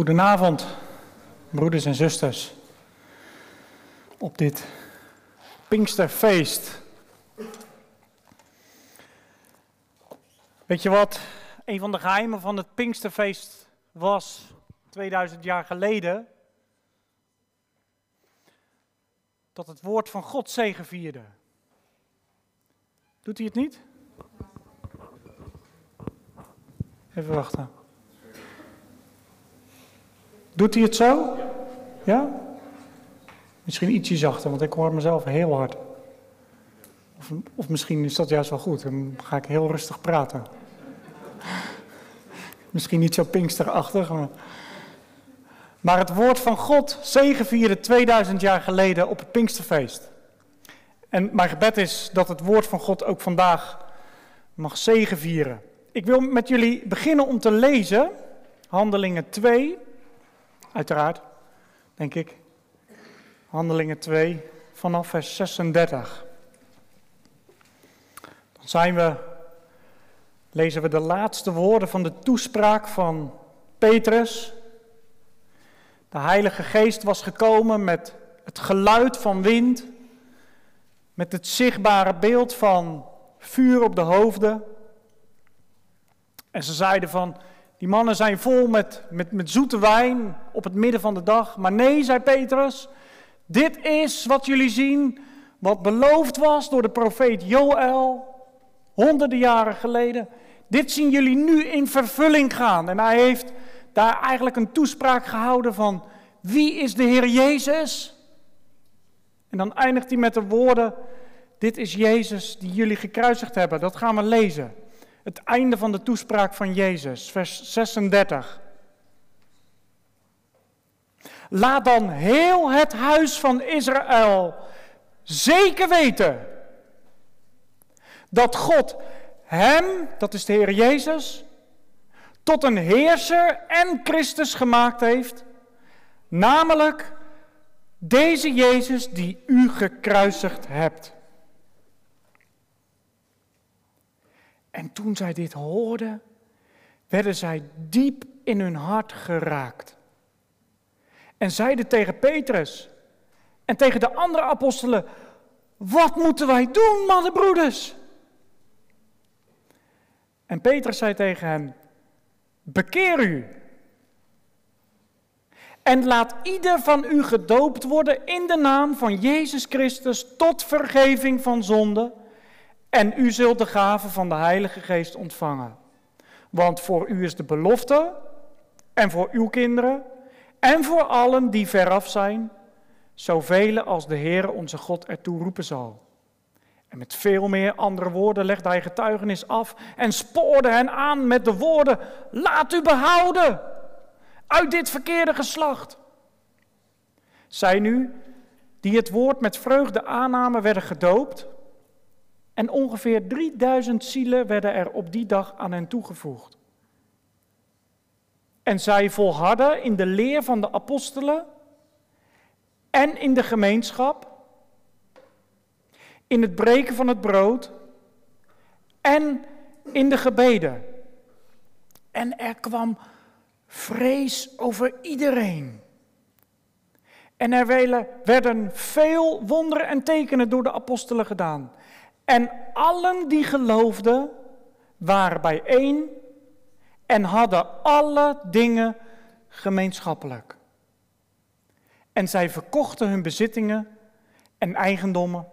Goedenavond, broeders en zusters, op dit Pinksterfeest. Weet je wat? Een van de geheimen van het Pinksterfeest was 2000 jaar geleden dat het woord van God zegevierde. Doet hij het niet? Even wachten. Doet hij het zo? Ja? Misschien ietsje zachter, want ik hoor mezelf heel hard. Of, misschien is dat juist wel goed, dan ga ik heel rustig praten. Misschien niet zo pinksterachtig, maar... Maar het woord van God zegevierde 2000 jaar geleden op het Pinksterfeest. En mijn gebed is dat het woord van God ook vandaag mag zegevieren. Ik wil met jullie beginnen om te lezen, Handelingen 2, Uiteraard, denk ik. Handelingen 2, vanaf vers 36. Dan zijn we, lezen we de laatste woorden van de toespraak van Petrus. De Heilige Geest was gekomen met het geluid van wind, met het zichtbare beeld van vuur op de hoofden. En ze zeiden van, die mannen zijn vol met, met, met zoete wijn op het midden van de dag. Maar nee, zei Petrus, dit is wat jullie zien, wat beloofd was door de profeet Joël, honderden jaren geleden. Dit zien jullie nu in vervulling gaan. En hij heeft daar eigenlijk een toespraak gehouden van, wie is de Heer Jezus? En dan eindigt hij met de woorden, dit is Jezus die jullie gekruisigd hebben. Dat gaan we lezen. Het einde van de toespraak van Jezus, vers 36. Laat dan heel het huis van Israël zeker weten dat God hem, dat is de Heer Jezus, tot een heerser en Christus gemaakt heeft, namelijk deze Jezus die u gekruisigd hebt. En toen zij dit hoorden, werden zij diep in hun hart geraakt. En zeiden tegen Petrus en tegen de andere apostelen: Wat moeten wij doen, mannenbroeders? En Petrus zei tegen hen: Bekeer u. En laat ieder van u gedoopt worden in de naam van Jezus Christus tot vergeving van zonde en u zult de gave van de Heilige Geest ontvangen. Want voor u is de belofte, en voor uw kinderen, en voor allen die veraf zijn, zoveel als de Heer onze God ertoe roepen zal. En met veel meer andere woorden legde hij getuigenis af en spoorde hen aan met de woorden: Laat u behouden uit dit verkeerde geslacht. Zij nu, die het woord met vreugde aannamen, werden gedoopt en ongeveer 3000 zielen werden er op die dag aan hen toegevoegd. En zij volharden in de leer van de apostelen en in de gemeenschap, in het breken van het brood en in de gebeden. En er kwam vrees over iedereen. En er werden veel wonderen en tekenen door de apostelen gedaan. En allen die geloofden waren bijeen en hadden alle dingen gemeenschappelijk. En zij verkochten hun bezittingen en eigendommen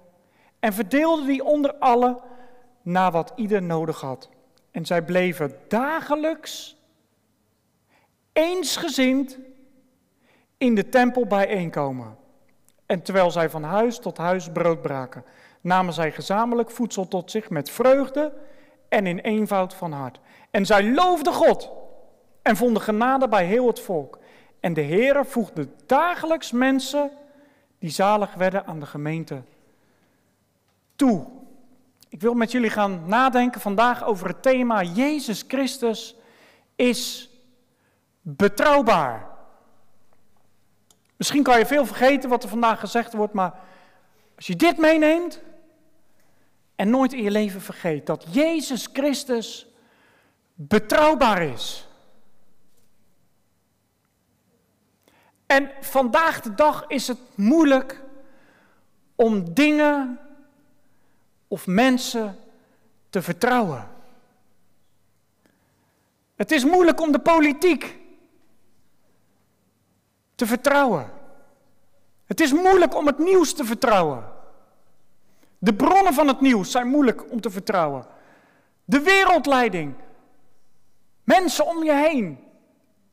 en verdeelden die onder allen naar wat ieder nodig had. En zij bleven dagelijks eensgezind in de tempel bijeenkomen. En terwijl zij van huis tot huis brood braken namen zij gezamenlijk voedsel tot zich met vreugde en in eenvoud van hart. En zij loofden God en vonden genade bij heel het volk. En de Heere voegde dagelijks mensen die zalig werden aan de gemeente toe. Ik wil met jullie gaan nadenken vandaag over het thema Jezus Christus is betrouwbaar. Misschien kan je veel vergeten wat er vandaag gezegd wordt, maar als je dit meeneemt, en nooit in je leven vergeet dat Jezus Christus betrouwbaar is. En vandaag de dag is het moeilijk om dingen of mensen te vertrouwen. Het is moeilijk om de politiek te vertrouwen. Het is moeilijk om het nieuws te vertrouwen. De bronnen van het nieuws zijn moeilijk om te vertrouwen. De wereldleiding. Mensen om je heen.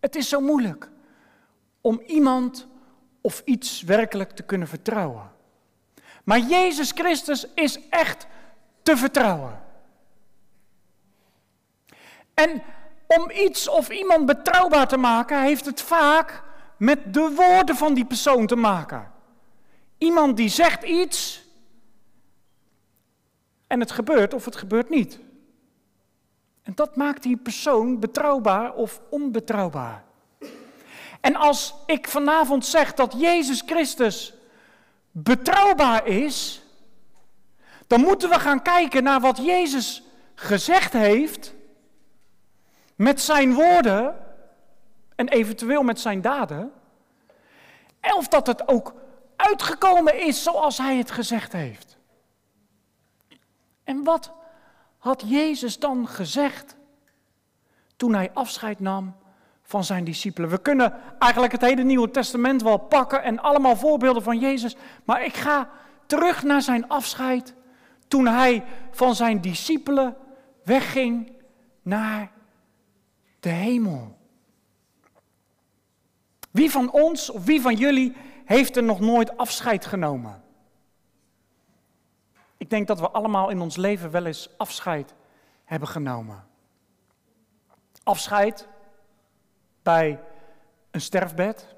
Het is zo moeilijk om iemand of iets werkelijk te kunnen vertrouwen. Maar Jezus Christus is echt te vertrouwen. En om iets of iemand betrouwbaar te maken, heeft het vaak met de woorden van die persoon te maken. Iemand die zegt iets en het gebeurt of het gebeurt niet. En dat maakt die persoon betrouwbaar of onbetrouwbaar. En als ik vanavond zeg dat Jezus Christus betrouwbaar is, dan moeten we gaan kijken naar wat Jezus gezegd heeft met zijn woorden en eventueel met zijn daden. Of dat het ook uitgekomen is zoals hij het gezegd heeft. En wat had Jezus dan gezegd toen hij afscheid nam van zijn discipelen? We kunnen eigenlijk het hele Nieuwe Testament wel pakken en allemaal voorbeelden van Jezus, maar ik ga terug naar zijn afscheid toen hij van zijn discipelen wegging naar de hemel. Wie van ons of wie van jullie heeft er nog nooit afscheid genomen? Ik denk dat we allemaal in ons leven wel eens afscheid hebben genomen. Afscheid bij een sterfbed.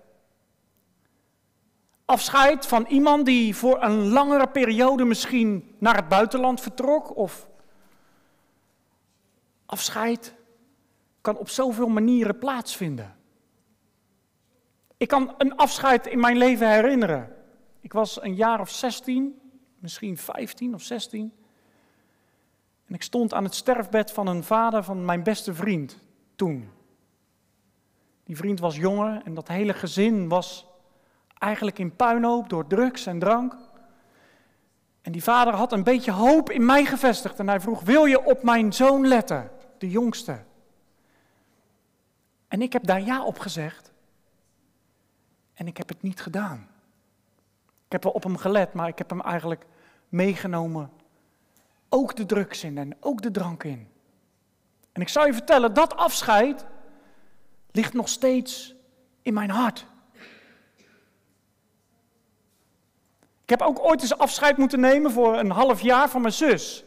Afscheid van iemand die voor een langere periode misschien naar het buitenland vertrok. Of afscheid kan op zoveel manieren plaatsvinden. Ik kan een afscheid in mijn leven herinneren. Ik was een jaar of 16, misschien 15 of 16. En ik stond aan het sterfbed van een vader van mijn beste vriend toen. Die vriend was jonger en dat hele gezin was eigenlijk in puinhoop door drugs en drank. En die vader had een beetje hoop in mij gevestigd en hij vroeg: Wil je op mijn zoon letten, de jongste? En ik heb daar ja op gezegd. En ik heb het niet gedaan. Ik heb wel op hem gelet, maar ik heb hem eigenlijk meegenomen. Ook de drugs in en ook de drank in. En ik zou je vertellen, dat afscheid ligt nog steeds in mijn hart. Ik heb ook ooit eens afscheid moeten nemen voor een half jaar van mijn zus.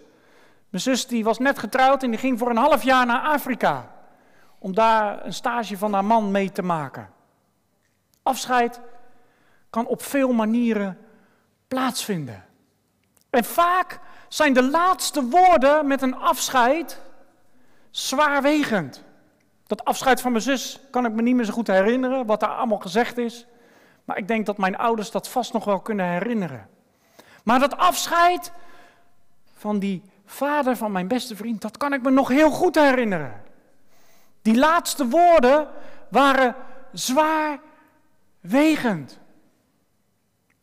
Mijn zus die was net getrouwd en die ging voor een half jaar naar Afrika. Om daar een stage van haar man mee te maken. Afscheid kan op veel manieren plaatsvinden. En vaak zijn de laatste woorden met een afscheid zwaarwegend. Dat afscheid van mijn zus kan ik me niet meer zo goed herinneren, wat daar allemaal gezegd is. Maar ik denk dat mijn ouders dat vast nog wel kunnen herinneren. Maar dat afscheid van die vader van mijn beste vriend, dat kan ik me nog heel goed herinneren. Die laatste woorden waren zwaarwegend.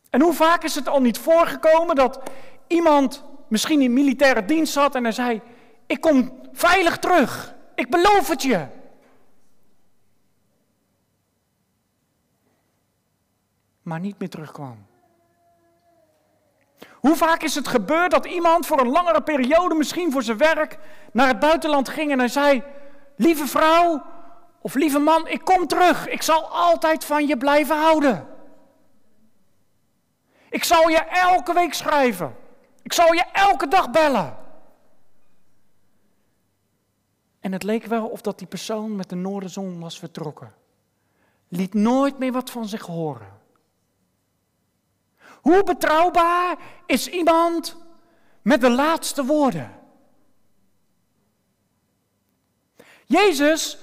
En hoe vaak is het al niet voorgekomen dat iemand misschien in militaire dienst zat en hij zei: Ik kom veilig terug, ik beloof het je. Maar niet meer terugkwam. Hoe vaak is het gebeurd dat iemand voor een langere periode, misschien voor zijn werk, naar het buitenland ging en hij zei: Lieve vrouw of lieve man, ik kom terug. Ik zal altijd van je blijven houden. Ik zal je elke week schrijven. Ik zal je elke dag bellen. En het leek wel of dat die persoon met de noordenzon was vertrokken. Liet nooit meer wat van zich horen. Hoe betrouwbaar is iemand met de laatste woorden? Jezus,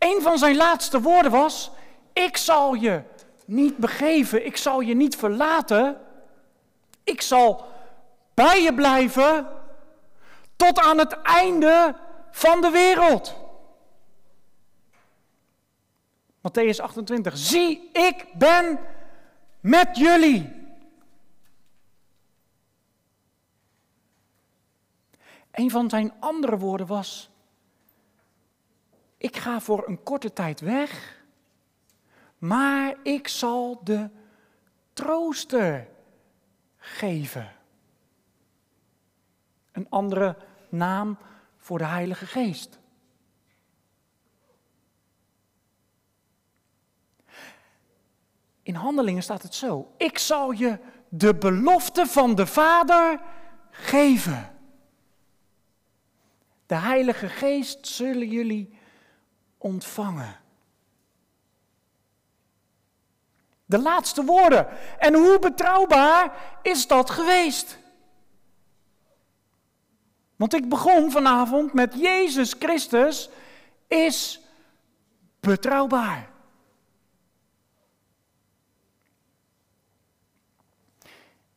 een van zijn laatste woorden was: Ik zal je niet begeven, ik zal je niet verlaten, ik zal bij je blijven tot aan het einde van de wereld. Matthäus 28. Zie, ik ben met jullie. Een van zijn andere woorden was: Ik ga voor een korte tijd weg, maar ik zal de trooster geven. Een andere naam voor de Heilige Geest. In handelingen staat het zo: Ik zal je de belofte van de Vader geven. De Heilige Geest zullen jullie ontvangen. De laatste woorden. En hoe betrouwbaar is dat geweest? Want ik begon vanavond met Jezus Christus is betrouwbaar.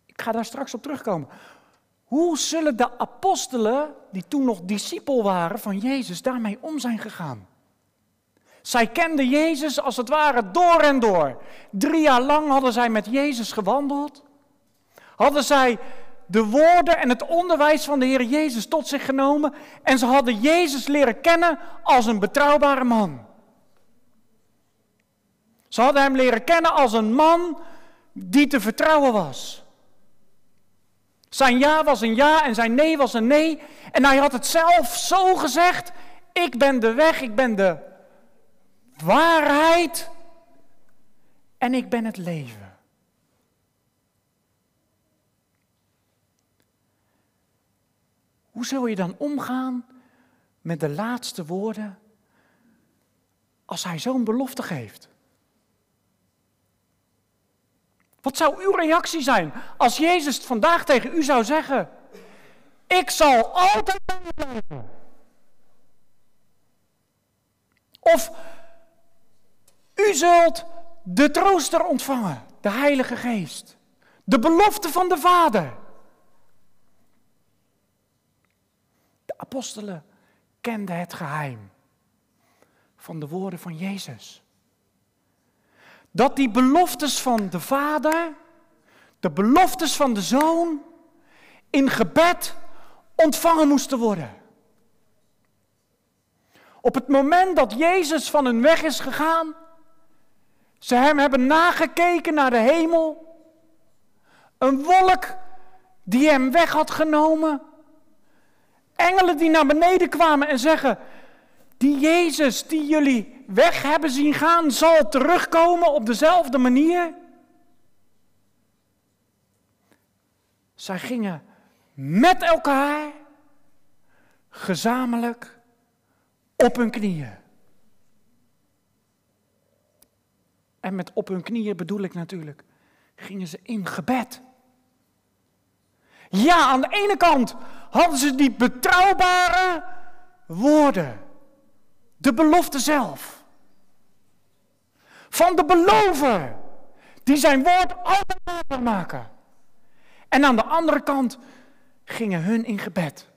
Ik ga daar straks op terugkomen. Hoe zullen de apostelen, die toen nog discipel waren van Jezus, daarmee om zijn gegaan? Zij kenden Jezus als het ware door en door. Drie jaar lang hadden zij met Jezus gewandeld. Hadden zij de woorden en het onderwijs van de Heer Jezus tot zich genomen. En ze hadden Jezus leren kennen als een betrouwbare man. Ze hadden hem leren kennen als een man die te vertrouwen was. Zijn ja was een ja en zijn nee was een nee. En hij had het zelf zo gezegd: Ik ben de weg, ik ben de waarheid en ik ben het leven. Hoe zul je dan omgaan met de laatste woorden als hij zo'n belofte geeft? Wat zou uw reactie zijn als Jezus vandaag tegen u zou zeggen: Ik zal altijd bij blijven? Of u zult de trooster ontvangen, de Heilige Geest, de belofte van de Vader. De apostelen kenden het geheim van de woorden van Jezus dat die beloftes van de Vader, de beloftes van de Zoon, in gebed ontvangen moesten worden. Op het moment dat Jezus van hun weg is gegaan, ze hem hebben nagekeken naar de hemel, een wolk die hem weg had genomen, engelen die naar beneden kwamen en zeggen, die Jezus die jullie weg hebben zien gaan, zal terugkomen op dezelfde manier? Zij gingen met elkaar gezamenlijk op hun knieën. En met op hun knieën bedoel ik natuurlijk, gingen ze in gebed. Ja, aan de ene kant hadden ze die betrouwbare woorden. De belofte zelf. Van de belover. Die zijn woord altijd waar maken. En aan de andere kant gingen hun in gebed.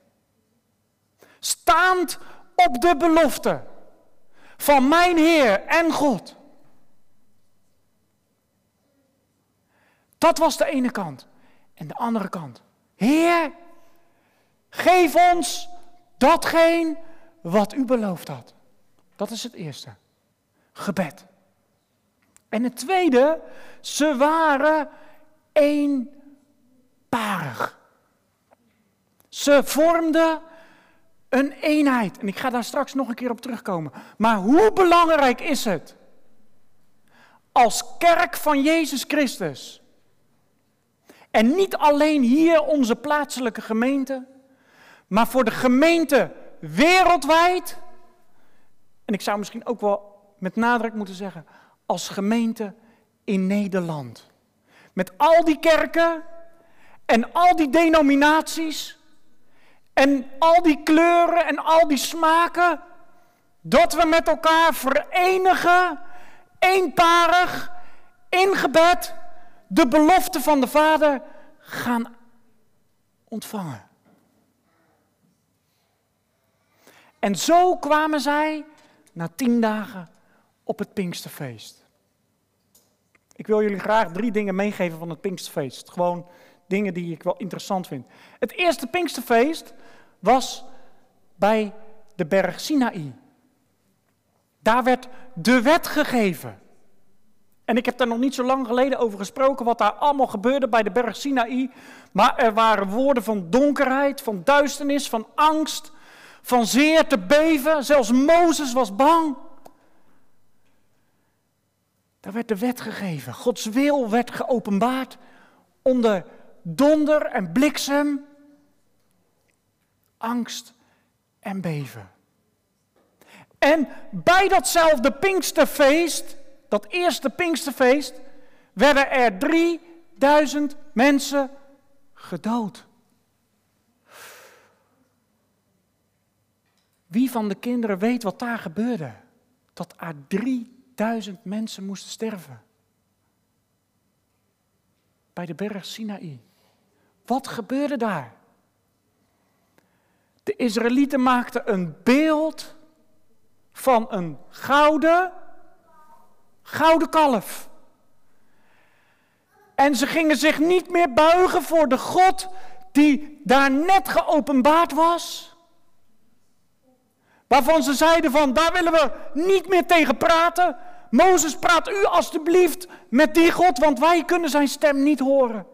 Staand op de belofte van mijn Heer en God. Dat was de ene kant. En de andere kant. Heer, geef ons datgene wat u beloofd had. Dat is het eerste. Gebed. En het tweede, ze waren eenparig. Ze vormden een eenheid. En ik ga daar straks nog een keer op terugkomen. Maar hoe belangrijk is het als kerk van Jezus Christus? En niet alleen hier onze plaatselijke gemeente, maar voor de gemeente wereldwijd en ik zou misschien ook wel met nadruk moeten zeggen, als gemeente in Nederland. Met al die kerken en al die denominaties en al die kleuren en al die smaken, dat we met elkaar verenigen, eenparig, in gebed, de belofte van de Vader gaan ontvangen. En zo kwamen zij na tien dagen op het Pinksterfeest. Ik wil jullie graag drie dingen meegeven van het Pinksterfeest. Gewoon dingen die ik wel interessant vind. Het eerste Pinksterfeest was bij de berg Sinaï. Daar werd de wet gegeven. En ik heb daar nog niet zo lang geleden over gesproken wat daar allemaal gebeurde bij de berg Sinaï. Maar er waren woorden van donkerheid, van duisternis, van angst, van zeer te beven. Zelfs Mozes was bang. Daar werd de wet gegeven. Gods wil werd geopenbaard onder donder en bliksem, angst en beven. En bij datzelfde Pinksterfeest, dat eerste Pinksterfeest, werden er 3000 mensen gedood. Wie van de kinderen weet wat daar gebeurde? Dat er 3000 mensen moesten sterven. Bij de berg Sinaï. Wat gebeurde daar? De Israëlieten maakten een beeld van een gouden, gouden kalf. En ze gingen zich niet meer buigen voor de God die daar net geopenbaard was. Waarvan ze zeiden van, daar willen we niet meer tegen praten. Mozes, praat u alstublieft met die God, want wij kunnen zijn stem niet horen.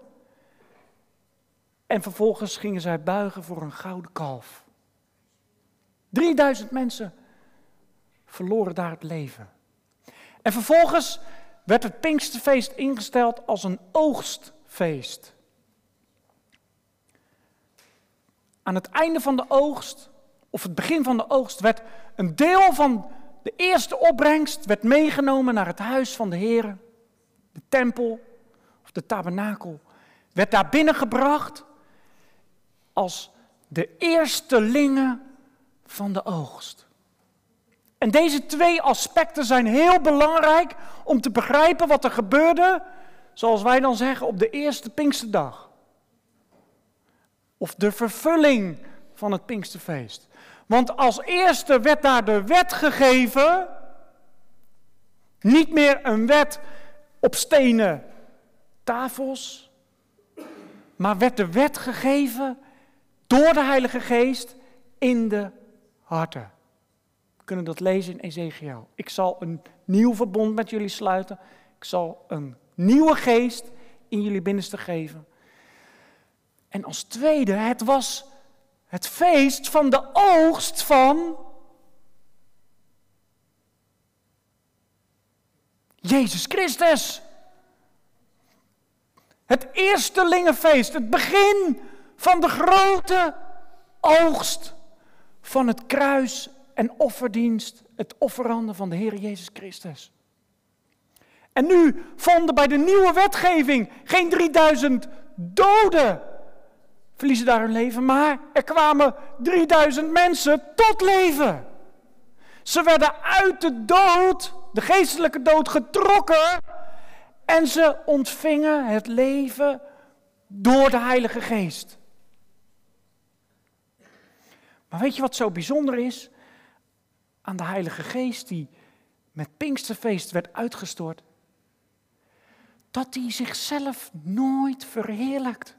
En vervolgens gingen zij buigen voor een gouden kalf. 3000 mensen verloren daar het leven. En vervolgens werd het Pinksterfeest ingesteld als een oogstfeest. Aan het einde van de oogst, of het begin van de oogst, werd een deel van de eerste opbrengst werd meegenomen naar het huis van de Heer, de tempel of de tabernakel, werd daar binnengebracht als de eerstelingen van de oogst. En deze twee aspecten zijn heel belangrijk om te begrijpen wat er gebeurde, zoals wij dan zeggen, op de eerste Pinksterdag. Of de vervulling van het Pinksterfeest. Want als eerste werd daar de wet gegeven, niet meer een wet op stenen tafels, maar werd de wet gegeven door de Heilige Geest in de harten. Kunnen dat lezen in Ezekiel. Ik zal een nieuw verbond met jullie sluiten. Ik zal een nieuwe geest in jullie binnenste geven. En als tweede, het was het feest van de oogst van Jezus Christus. Het eerste lingenfeest, het begin van de grote oogst van het kruis en offerdienst, het offeranden van de Heer Jezus Christus. En nu vonden bij de nieuwe wetgeving geen 3000 doden verliezen daar hun leven, maar er kwamen 3000 mensen tot leven. Ze werden uit de dood, de geestelijke dood, getrokken en ze ontvingen het leven door de Heilige Geest. Maar weet je wat zo bijzonder is? Aan de Heilige Geest die met Pinksterfeest werd uitgestort. Dat hij zichzelf nooit verheerlijkt.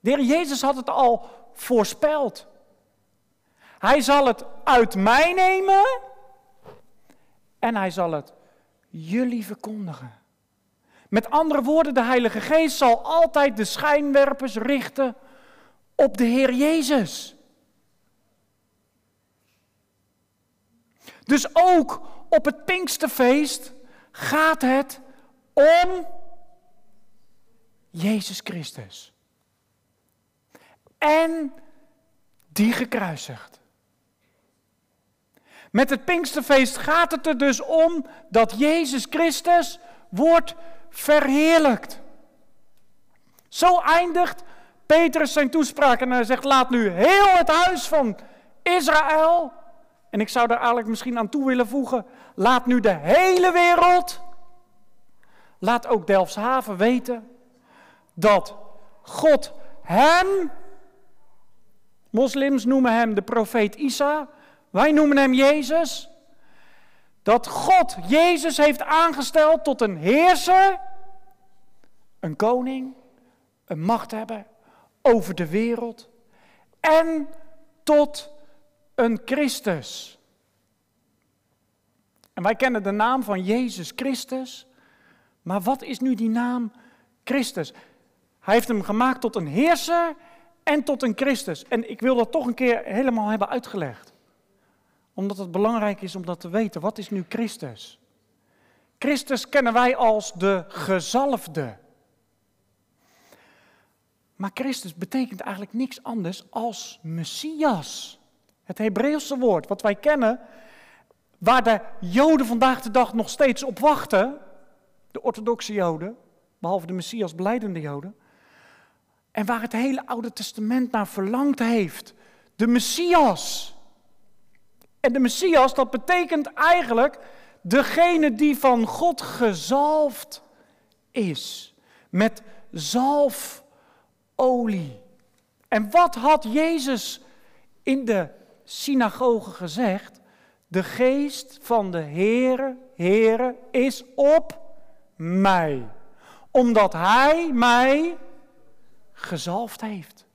De Heer Jezus had het al voorspeld. Hij zal het uit mij nemen en hij zal het jullie verkondigen. Met andere woorden, de Heilige Geest zal altijd de schijnwerpers richten op de Heer Jezus. Dus ook op het Pinksterfeest gaat het om Jezus Christus. En die gekruisigd. Met het Pinksterfeest gaat het er dus om dat Jezus Christus wordt verheerlijkt. Zo eindigt Petrus zijn toespraak en hij zegt: Laat nu heel het huis van Israël en ik zou daar eigenlijk misschien aan toe willen voegen, laat nu de hele wereld, laat ook Delfshaven weten, dat God hem, moslims noemen hem de profeet Isa, wij noemen hem Jezus, dat God Jezus heeft aangesteld tot een heerser, een koning, een machthebber over de wereld en tot een Christus. En wij kennen de naam van Jezus Christus, maar wat is nu die naam Christus? Hij heeft hem gemaakt tot een heerser en tot een Christus. En ik wil dat toch een keer helemaal hebben uitgelegd. Omdat het belangrijk is om dat te weten. Wat is nu Christus? Christus kennen wij als de gezalfde. Maar Christus betekent eigenlijk niks anders als Messias. Het Hebreeuwse woord wat wij kennen, waar de Joden vandaag de dag nog steeds op wachten, de orthodoxe Joden, behalve de Messias beleidende Joden, en waar het hele Oude Testament naar verlangd heeft, de Messias. En de Messias, dat betekent eigenlijk degene die van God gezalfd is, met zalfolie. En wat had Jezus in de synagoge gezegd? De geest van de Heere, Heere is op mij. Omdat Hij mij gezalfd heeft.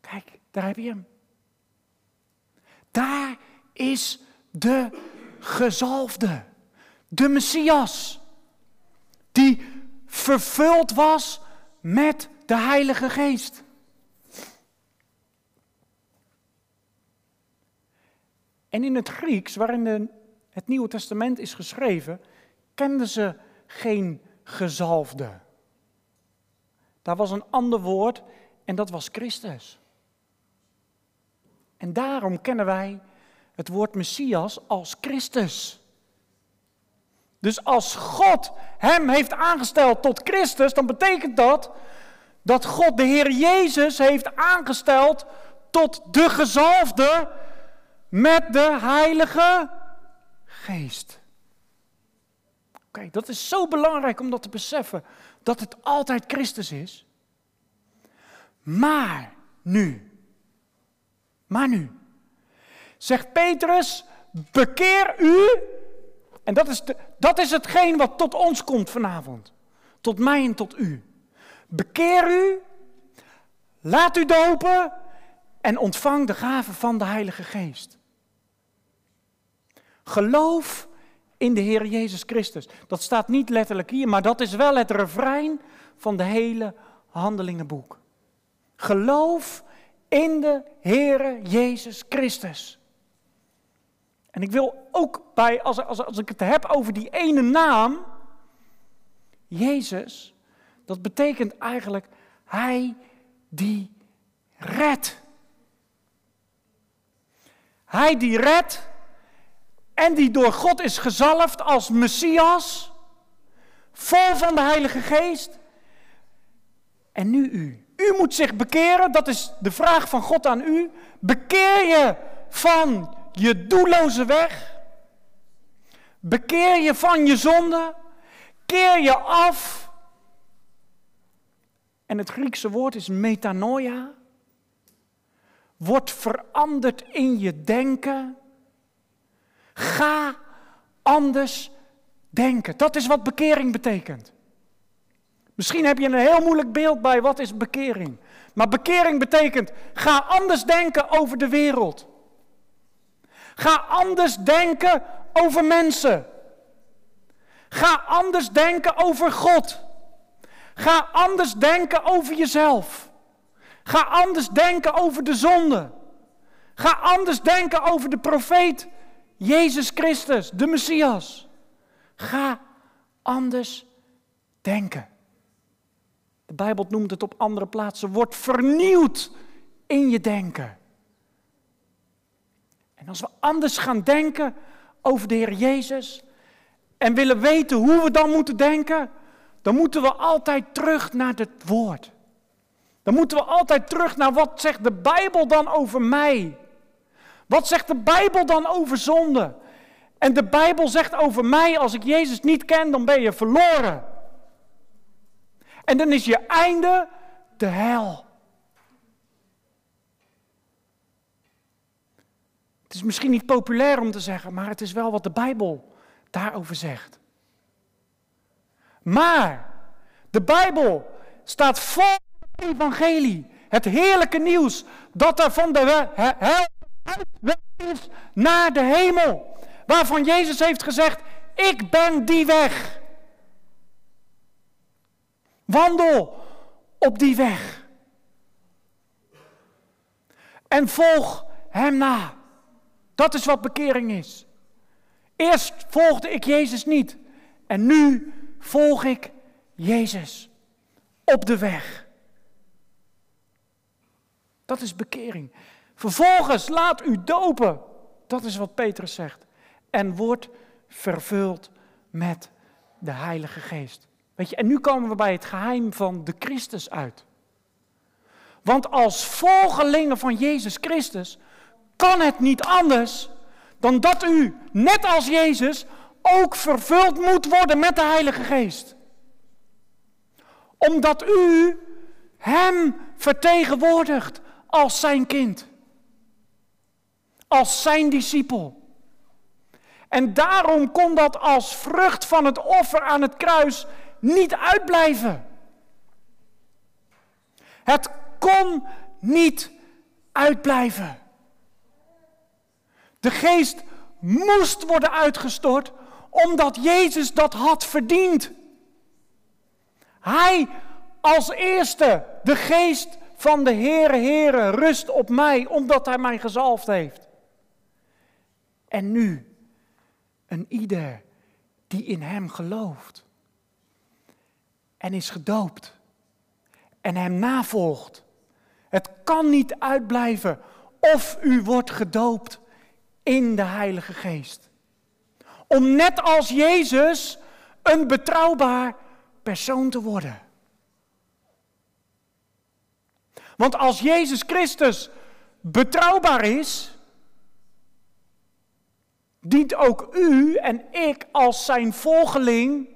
Kijk, daar heb je hem. Daar is de gezalfde, de Messias, die vervuld was met de Heilige Geest. En in het Grieks, waarin het Nieuwe Testament is geschreven, kenden ze geen gezalfde. Daar was een ander woord en dat was Christus. En daarom kennen wij het woord Messias als Christus. Dus als God hem heeft aangesteld tot Christus, dan betekent dat dat God de Heer Jezus heeft aangesteld tot de gezalfde met de Heilige Geest. Oké, dat is zo belangrijk om dat te beseffen, dat het altijd Christus is. Maar nu, maar nu, zegt Petrus, bekeer u, en dat is, de, dat is hetgeen wat tot ons komt vanavond, tot mij en tot u. Bekeer u, laat u dopen en ontvang de gave van de Heilige Geest. Geloof in de Heer Jezus Christus. Dat staat niet letterlijk hier, maar dat is wel het refrein van de hele handelingenboek. Geloof in de Heer Jezus Christus. En ik wil ook bij, als, als, als ik het heb over die ene naam, Jezus, dat betekent eigenlijk Hij die redt. Hij die redt en die door God is gezalfd als Messias, vol van de Heilige Geest. En nu u. U moet zich bekeren, dat is de vraag van God aan u. Bekeer je van je doelloze weg. Bekeer je van je zonde. Keer je af. En het Griekse woord is metanoia. Wordt veranderd in je denken. Ga anders denken. Dat is wat bekering betekent. Misschien heb je een heel moeilijk beeld bij wat is bekering. Maar bekering betekent ga anders denken over de wereld. Ga anders denken over mensen. Ga anders denken over God. Ga anders denken over jezelf. Ga anders denken over de zonde. Ga anders denken over de profeet Jezus Christus, de Messias. Ga anders denken. De Bijbel noemt het op andere plaatsen, word vernieuwd in je denken. En als we anders gaan denken over de Heer Jezus en willen weten hoe we dan moeten denken, dan moeten we altijd terug naar het woord. Dan moeten we altijd terug naar wat zegt de Bijbel dan over mij? Wat zegt de Bijbel dan over zonde? En de Bijbel zegt over mij, als ik Jezus niet ken, dan ben je verloren. En dan is je einde de hel. Het is misschien niet populair om te zeggen, maar het is wel wat de Bijbel daarover zegt. Maar de Bijbel staat vol evangelie. Het heerlijke nieuws dat er van de hel is naar de hemel. Waarvan Jezus heeft gezegd, ik ben die weg. Wandel op die weg. En volg hem na. Dat is wat bekering is. Eerst volgde ik Jezus niet. En nu volg ik Jezus op de weg. Dat is bekering. Vervolgens laat u dopen. Dat is wat Petrus zegt. En wordt vervuld met de Heilige Geest. Weet je, en nu komen we bij het geheim van de Christus uit. Want als volgelingen van Jezus Christus kan het niet anders dan dat u, net als Jezus, ook vervuld moet worden met de Heilige Geest. Omdat u Hem vertegenwoordigt als zijn kind. Als zijn discipel. En daarom kon dat als vrucht van het offer aan het kruis niet uitblijven. Het kon niet uitblijven. De geest moest worden uitgestort omdat Jezus dat had verdiend. Hij als eerste, de geest van de Heere, Heere, rust op mij omdat Hij mij gezalfd heeft. En nu, een ieder die in Hem gelooft en is gedoopt en Hem navolgt. Het kan niet uitblijven of u wordt gedoopt in de Heilige Geest. Om net als Jezus een betrouwbaar persoon te worden. Want als Jezus Christus betrouwbaar is, dient ook u en ik als zijn volgeling,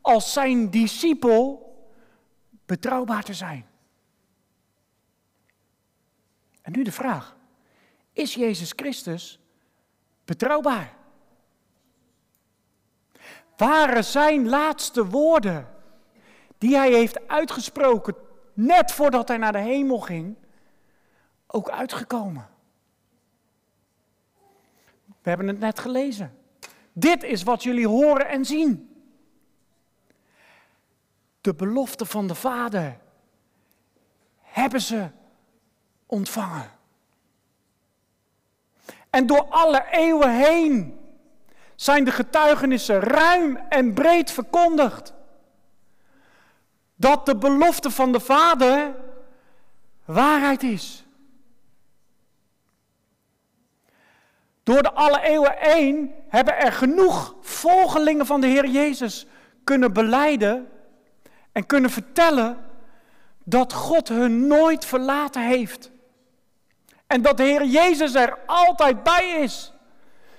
als zijn discipel, betrouwbaar te zijn. En nu de vraag: is Jezus Christus betrouwbaar? Waren zijn laatste woorden die hij heeft uitgesproken net voordat hij naar de hemel ging, ook uitgekomen? We hebben het net gelezen. Dit is wat jullie horen en zien. De belofte van de Vader hebben ze ontvangen. En door alle eeuwen heen zijn de getuigenissen ruim en breed verkondigd. Dat de belofte van de Vader waarheid is. Door de alle eeuwen heen hebben er genoeg volgelingen van de Heer Jezus kunnen beleiden en kunnen vertellen dat God hun nooit verlaten heeft. En dat de Heer Jezus er altijd bij is.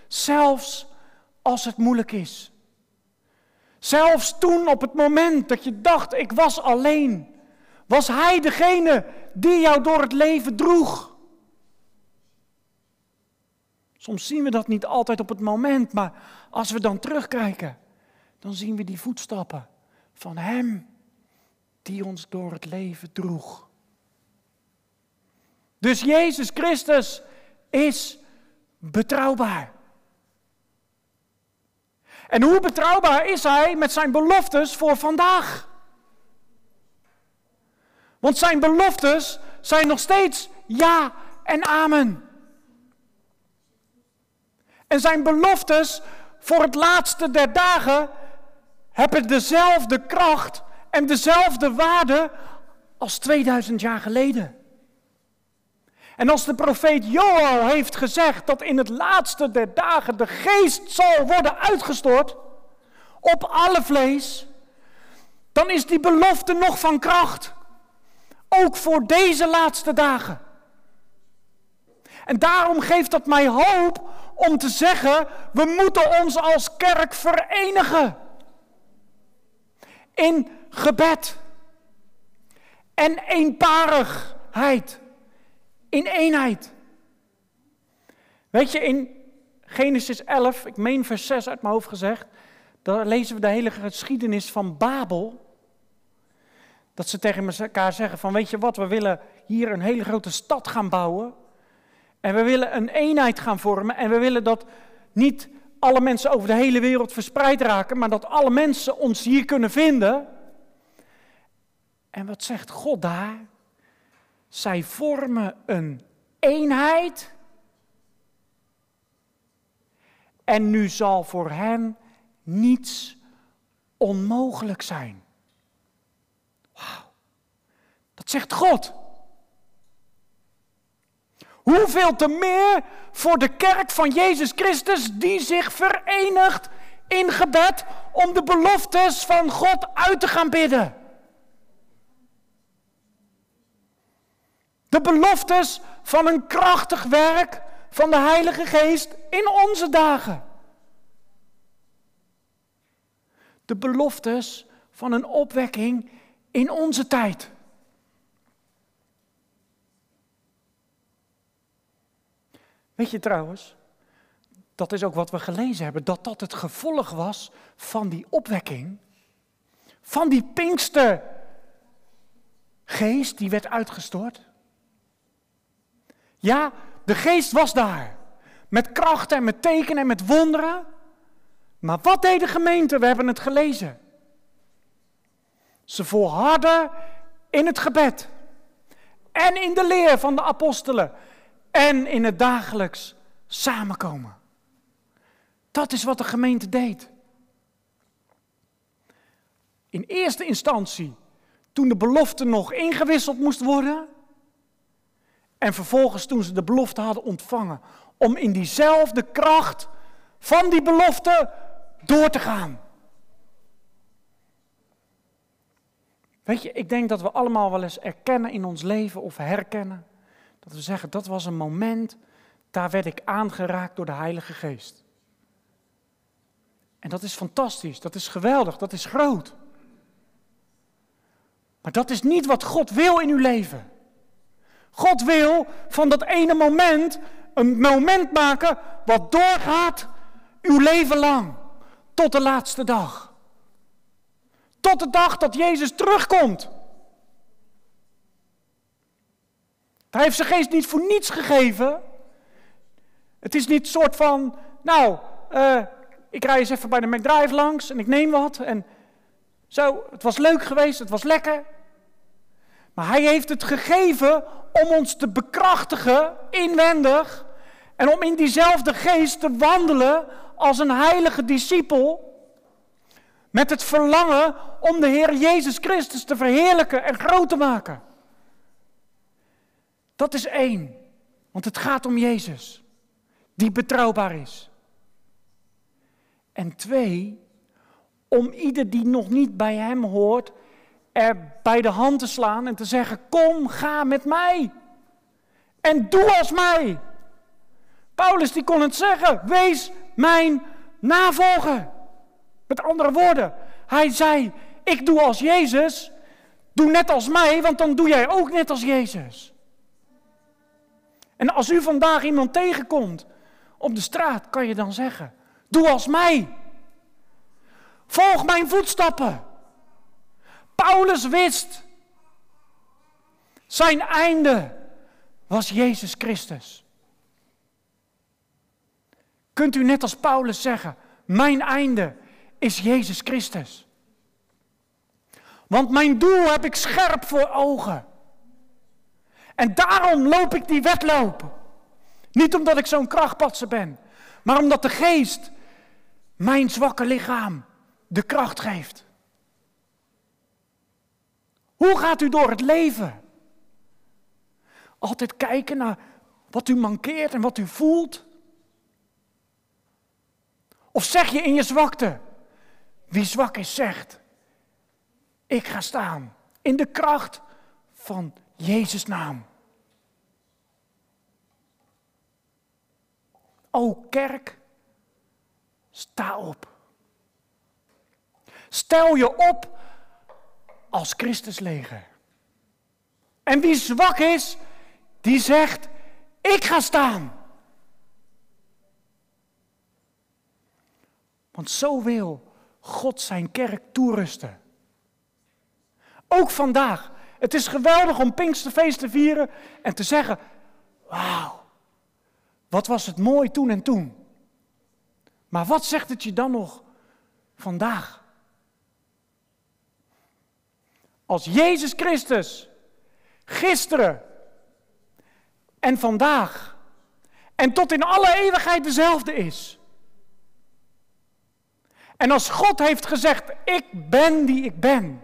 Zelfs als het moeilijk is. Zelfs toen op het moment dat je dacht, ik was alleen, was Hij degene die jou door het leven droeg. Soms zien we dat niet altijd op het moment, maar als we dan terugkijken, dan zien we die voetstappen van Hem die ons door het leven droeg. Dus Jezus Christus is betrouwbaar. En hoe betrouwbaar is Hij met zijn beloftes voor vandaag? Want zijn beloftes zijn nog steeds ja en amen. En zijn beloftes voor het laatste der dagen hebben dezelfde kracht en dezelfde waarde als 2000 jaar geleden. En als de profeet Joel heeft gezegd dat in het laatste der dagen de geest zal worden uitgestort op alle vlees, dan is die belofte nog van kracht. Ook voor deze laatste dagen. En daarom geeft dat mij hoop om te zeggen, we moeten ons als kerk verenigen. In gebed en eenparigheid in eenheid. Weet je, in Genesis 11, ik meen vers 6 uit mijn hoofd gezegd, daar lezen we de hele geschiedenis van Babel. Dat ze tegen elkaar zeggen van, weet je wat, we willen hier een hele grote stad gaan bouwen. En we willen een eenheid gaan vormen. En we willen dat niet alle mensen over de hele wereld verspreid raken, maar dat alle mensen ons hier kunnen vinden. En wat zegt God daar? Zij vormen een eenheid. En nu zal voor hen niets onmogelijk zijn. Wauw. Dat zegt God. Hoeveel te meer voor de kerk van Jezus Christus die zich verenigt in gebed om de beloftes van God uit te gaan bidden. De beloftes van een krachtig werk van de Heilige Geest in onze dagen. De beloftes van een opwekking in onze tijd. Weet je trouwens, dat is ook wat we gelezen hebben, dat dat het gevolg was van die opwekking, van die Pinkster geest die werd uitgestort. Ja, de geest was daar, met krachten en met tekenen en met wonderen. Maar wat deed de gemeente? We hebben het gelezen. Ze volharden in het gebed en in de leer van de apostelen en in het dagelijks samenkomen. Dat is wat de gemeente deed. In eerste instantie, toen de belofte nog ingewisseld moest worden. En vervolgens toen ze de belofte hadden ontvangen. Om in diezelfde kracht van die belofte door te gaan. Weet je, ik denk dat we allemaal wel eens erkennen in ons leven of herkennen dat we zeggen, dat was een moment, daar werd ik aangeraakt door de Heilige Geest. En dat is fantastisch, dat is geweldig, dat is groot. Maar dat is niet wat God wil in uw leven. God wil van dat ene moment een moment maken wat doorgaat uw leven lang. Tot de laatste dag. Tot de dag dat Jezus terugkomt. Hij heeft zijn geest niet voor niets gegeven. Het is niet soort van, nou, uh, ik rij eens even bij de McDrive langs en ik neem wat. En zo, het was leuk geweest, het was lekker. Maar hij heeft het gegeven om ons te bekrachtigen, inwendig. En om in diezelfde geest te wandelen als een heilige discipel. Met het verlangen om de Heer Jezus Christus te verheerlijken en groot te maken. Dat is één. Want het gaat om Jezus, die betrouwbaar is. En twee, om ieder die nog niet bij Hem hoort, er bij de hand te slaan en te zeggen: Kom, ga met mij. En doe als mij. Paulus die kon het zeggen: Wees mijn navolger. Met andere woorden, hij zei: Ik doe als Jezus. Doe net als mij, want dan doe jij ook net als Jezus. En als u vandaag iemand tegenkomt op de straat, kan je dan zeggen: Doe als mij. Volg mijn voetstappen. Paulus wist. Zijn einde was Jezus Christus. Kunt u net als Paulus zeggen: Mijn einde is Jezus Christus. Want mijn doel heb ik scherp voor ogen. En daarom loop ik die wedloop. Niet omdat ik zo'n krachtpatser ben, maar omdat de geest mijn zwakke lichaam de kracht geeft. Hoe gaat u door het leven? Altijd kijken naar wat u mankeert en wat u voelt? Of zeg je in je zwakte, wie zwak is zegt, ik ga staan in de kracht van Jezus' naam. O kerk, sta op. Stel je op als Christus leger. En wie zwak is, die zegt: Ik ga staan. Want zo wil God zijn kerk toerusten. Ook vandaag het is geweldig om Pinksterfeest te vieren en te zeggen: Wauw, wat was het mooi toen en toen. Maar wat zegt het je dan nog vandaag? Als Jezus Christus gisteren en vandaag en tot in alle eeuwigheid dezelfde is. En als God heeft gezegd, ik ben die ik ben,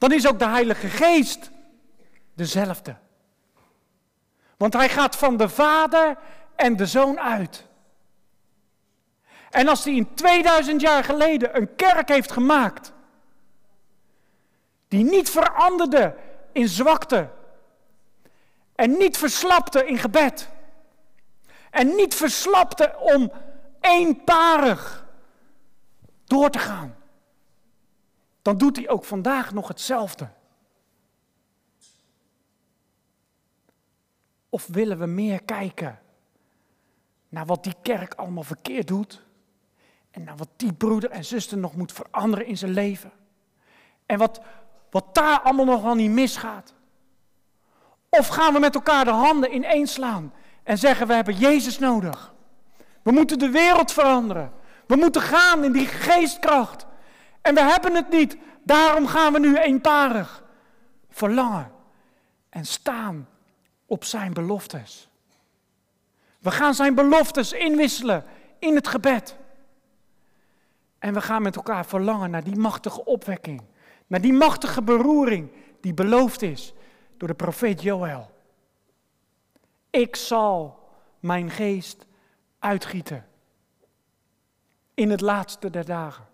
dan is ook de Heilige Geest dezelfde. Want hij gaat van de Vader en de Zoon uit. En als hij in 2000 jaar geleden een kerk heeft gemaakt, die niet veranderde in zwakte en niet verslapte in gebed en niet verslapte om eenparig door te gaan, dan doet hij ook vandaag nog hetzelfde. Of willen we meer kijken naar wat die kerk allemaal verkeerd doet? En naar wat die broeder en zuster nog moet veranderen in zijn leven? En wat, wat daar allemaal nog niet misgaat? Of gaan we met elkaar de handen ineens slaan en zeggen we hebben Jezus nodig? We moeten de wereld veranderen. We moeten gaan in die geestkracht. En we hebben het niet. Daarom gaan we nu eenparig verlangen en staan op zijn beloftes. We gaan zijn beloftes inwisselen in het gebed. En we gaan met elkaar verlangen naar die machtige opwekking. Naar die machtige beroering die beloofd is door de profeet Joël. Ik zal mijn geest uitgieten in het laatste der dagen.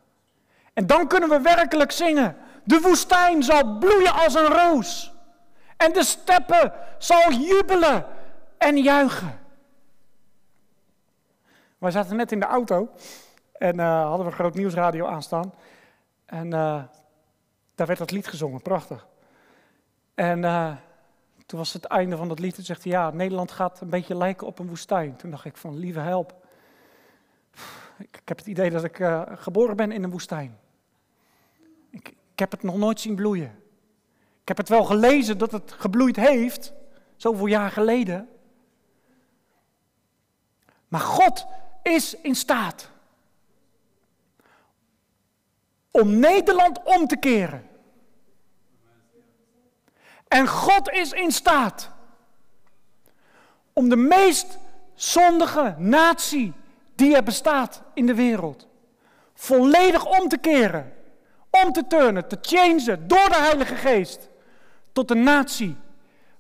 En dan kunnen we werkelijk zingen. De woestijn zal bloeien als een roos. En de steppen zal jubelen en juichen. Wij zaten net in de auto en uh, hadden we een groot nieuwsradio aanstaan. En uh, daar werd dat lied gezongen, prachtig. En uh, toen was het einde van dat lied, toen zegt hij, ja, Nederland gaat een beetje lijken op een woestijn. Toen dacht ik van, lieve help. Ik, ik heb het idee dat ik geboren ben in een woestijn. Ik, heb het nog nooit zien bloeien. Ik heb het wel gelezen dat het gebloeid heeft, zoveel jaar geleden. Maar God is in staat om Nederland om te keren. En God is in staat om de meest zondige natie die er bestaat in de wereld volledig om te keren, om te turnen, te changen door de Heilige Geest tot een natie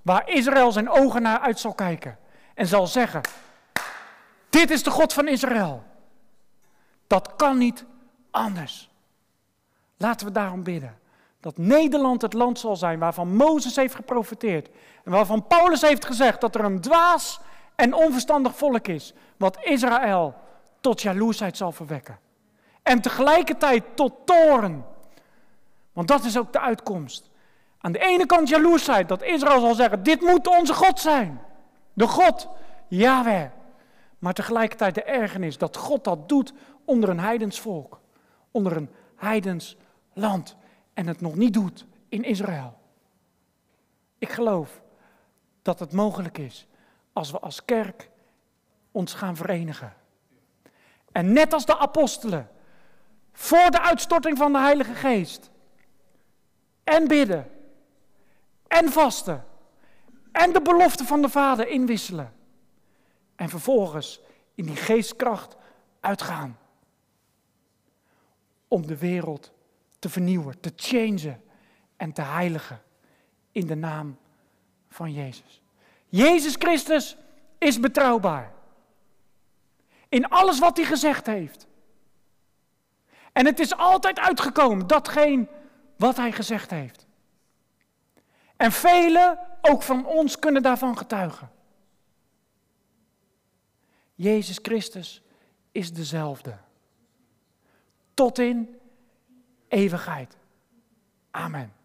waar Israël zijn ogen naar uit zal kijken en zal zeggen: Dit is de God van Israël. Dat kan niet anders. Laten we daarom bidden. Dat Nederland het land zal zijn waarvan Mozes heeft geprofiteerd. En waarvan Paulus heeft gezegd dat er een dwaas en onverstandig volk is. Wat Israël tot jaloersheid zal verwekken. En tegelijkertijd tot toren. Want dat is ook de uitkomst. Aan de ene kant jaloersheid, dat Israël zal zeggen, dit moet onze God zijn. De God, Yahweh. Maar tegelijkertijd de ergernis dat God dat doet onder een heidens volk. Onder een heidens land. En het nog niet doet in Israël. Ik geloof dat het mogelijk is als we als kerk ons gaan verenigen. En net als de apostelen, voor de uitstorting van de Heilige Geest, en bidden, en vasten. En de belofte van de Vader inwisselen. En vervolgens in die geestkracht uitgaan. Om de wereld te vernieuwen, te changen en te heiligen. In de naam van Jezus. Jezus Christus is betrouwbaar. In alles wat hij gezegd heeft. En het is altijd uitgekomen, datgene wat hij gezegd heeft. En velen, ook van ons, kunnen daarvan getuigen. Jezus Christus is dezelfde. Tot in eeuwigheid. Amen.